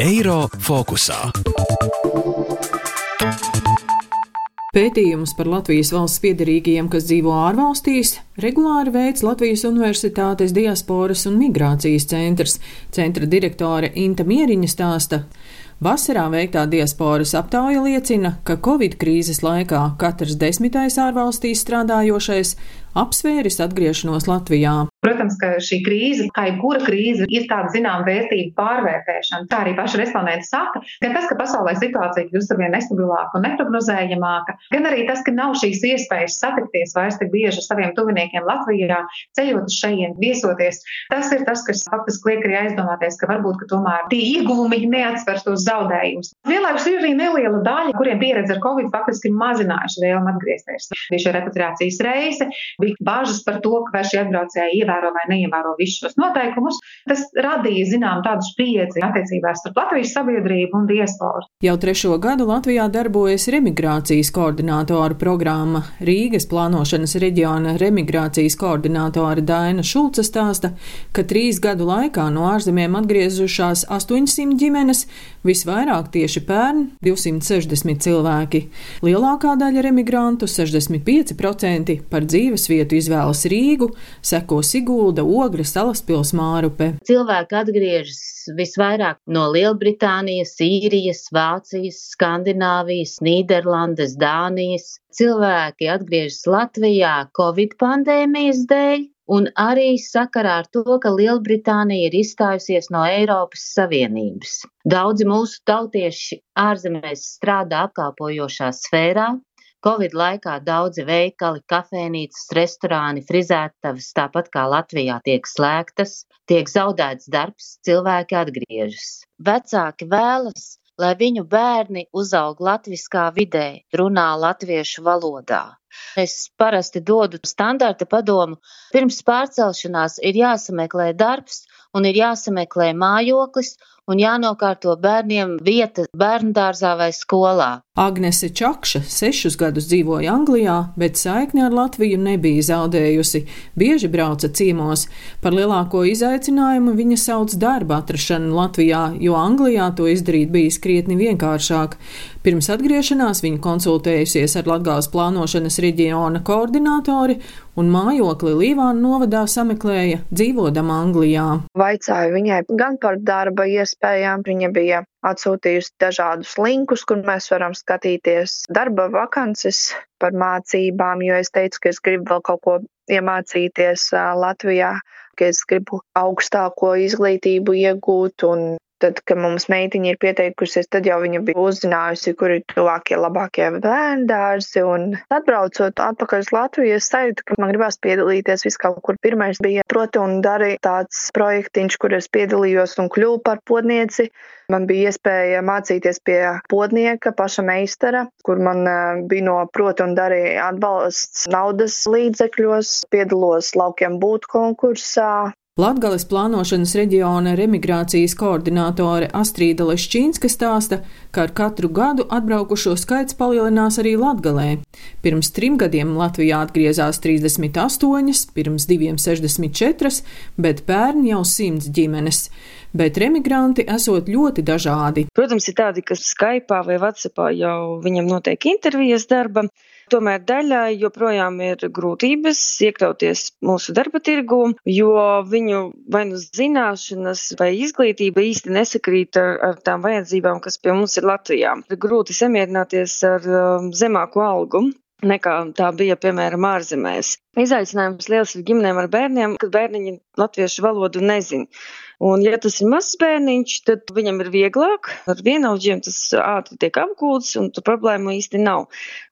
Eiro fokusā. Pētījumus par Latvijas valsts piedarīgajiem, kas dzīvo ārvalstīs, regulāri veids Latvijas Universitātes diasporas un migrācijas centrs. Centra direktore Inta Mieriņa stāsta, Vasarā veiktā diasporas aptauja liecina, ka Covid krīzes laikā katrs desmitais ārvalstīs strādājošais apsvēris atgriešanos Latvijā. Protams, ka šī krīze, kā jebkura krīze, ir tāda zināmā vērtība pārvērtēšana. Tā arī paša respondenta saka, gan tas, ka pasaulē situācija kļūst arvien nestabilāka un neprognozējamāka, gan arī tas, ka nav šīs iespējas satikties vairs tik bieži ar saviem tuviniekiem Latvijā, ceļot uz šejien, viesoties. Tas ir tas, kas faktiski liek arī aizdomāties, ka varbūt ka tomēr tie ieguvumi neatsvers tos zaudējumus. Vienlaikus ir arī neliela daļa, kuriem pieredze ar Covid faktiski ir mazinājuši vēlmu atgriezties. Bija šī repatriācijas reise, bija bažas par to, ka vai šie atbraucēji ievēro vai neievēro visus šos noteikumus. Tas radīja, zinām, tādu spriedzi attiecībās starp Latvijas sabiedrību un diasporu. Jau trešo gadu Latvijā darbojas remigrācijas koordinātoru programma. Rīgas plānošanas reģiona remigrācijas koordinātore Daina Šulca stāsta, ka trīs gadu laikā no ārzemēm atgriezušās 800 ģimenes, visvairāk tieši pērn 260 cilvēki. Lielākā daļa remigrantu, 65% par dzīves vietu izvēlas Rīgu, seko Sigulda, Ogra, Salaspils, Mārupe. Cilvēki atgriežas visvairāk no Lielbritānijas, Īrijas, Vācijas, Skandināvijas, Nīderlandes, Dānijas. Cilvēki atgriežas Latvijā Covid pandēmijas dēļ, un arī sakarā ar to, ka Lielbritānija ir izstājusies no Eiropas Savienības. Daudzi mūsu tautieši ārzemēs strādā apkalpojošā sfērā, Covid laikā daudzi veikali, kafejnīcas, restorāni, frizētavas, tāpat kā Latvijā tiek slēgtas, tiek zaudēts darbs, cilvēki atgriežas. Vecāki vēlas, lai viņu bērni uzaug latviskā vidē, runā latviešu valodā. Es parasti dodu standarta padomu, pirms pārcelšanās ir jāsameklē darbs un ir jāsameklē mājoklis un jānokārto bērniem vieta bērndārzā vai skolā. Agnese Čakša sešus gadus dzīvoja Anglijā, bet saikni ar Latviju nebija zaudējusi. Bieži brauca ciemos. Par lielāko izaicinājumu viņa sauc darba atrašanu Latvijā, jo Anglijā to izdarīt bija krietni vienkāršāk. Pirms atgriešanās viņa konsultējusies ar Latgāles plānošanas reģiona koordinātori un mājokli Līvānu novadā sameklēja dzīvodama Anglijā. Vaicāju viņai gan par darba iespējām, viņa bija atsūtījusi dažādus linkus, kur mēs varam skatīties darba vakances par mācībām, jo es teicu, ka es gribu vēl kaut ko iemācīties Latvijā, ka es gribu augstāko izglītību iegūt un Tad, kad mums meitiņa ir pieteikusies, tad jau viņa bija uzzinājusi, kur ir tuvākie labākie bērndārzi. Un atbraucot atpakaļ uz Latviju, es sajūtu, ka man gribās piedalīties vis kaut kur. Pirmais bija proti un darīja tāds projektiņš, kur es piedalījos un kļuvu par podnieci. Man bija iespēja mācīties pie podnieka, paša meistara, kur man bija no proti un darīja atbalsts naudas līdzekļos, piedalos laukiem būt konkursā, Latgales plānošanas reģiona remigrācijas koordinātore Astrīda Lešķīnska stāsta, ka ar katru gadu atbraukušo skaits palielinās arī Latgalē. Pirms trim gadiem Latvijā atgriezās 38, pirms diviem 64, bet pērn jau 100 ģimenes. Bet remigranti esot ļoti dažādi. Protams, ir tādi, kas Skype vai WhatsAppā jau viņam notiek intervijas darba. Tomēr daļai joprojām ir grūtības iekļauties mūsu darba tirgū, jo viņu vai nu zināšanas vai izglītība īsti nesakrīt ar, ar tām vajadzībām, kas pie mums ir Latvijā. Ir grūti samierināties ar um, zemāku algu nekā tā bija, piemēram, ārzemēs. Izaicinājums liels ir ģimenēm ar bērniem, kad bērniņi latviešu valodu nezin. Un, ja tas ir mazs bērniņš, tad viņam ir vieglāk. Ar vienaudžiem tas ātri tiek apgūts, un tur problēmu īsti nav.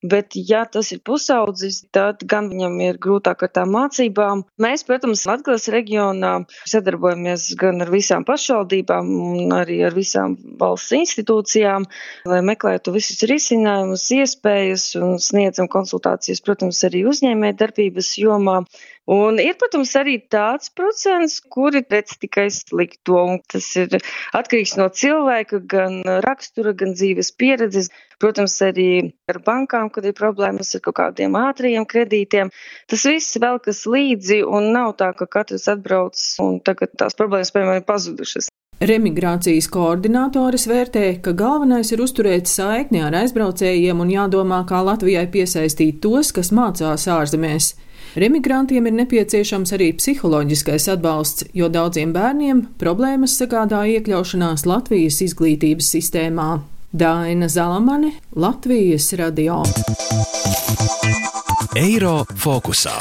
Bet, ja tas ir pusaudzis, tad gan viņam ir grūtāk ar tām mācībām. Mēs, protams, Latvijas reģionā sadarbojamies gan ar visām pašvaldībām, gan arī ar visām valsts institūcijām, lai meklētu visus risinājumus, iespējas un sniedzam konsultācijas, protams, arī uzņēmē darbības jomā. Un ir, protams, arī tāds procents, kuri redz tikai slikto, un tas ir atkarīgs no cilvēka, gan rakstura, gan dzīves pieredzes. Protams, arī ar bankām, kad ir problēmas ar kaut kādiem ātriem kredītiem. Tas viss vēl kas līdzi, un nav tā, ka katrs atbrauc un tagad tās problēmas, piemēram, ir pazudušas. Remigrācijas koordinātores vērtē, ka galvenais ir uzturēt saikni ar aizbraucējiem un jādomā, kā Latvijai piesaistīt tos, kas mācās ārzemēs. Remigrantiem ir nepieciešams arī psiholoģiskais atbalsts, jo daudziem bērniem problēmas sagādā iekļaušanās Latvijas izglītības sistēmā. Daina Zalamane, Latvijas radio. Eiro fokusā.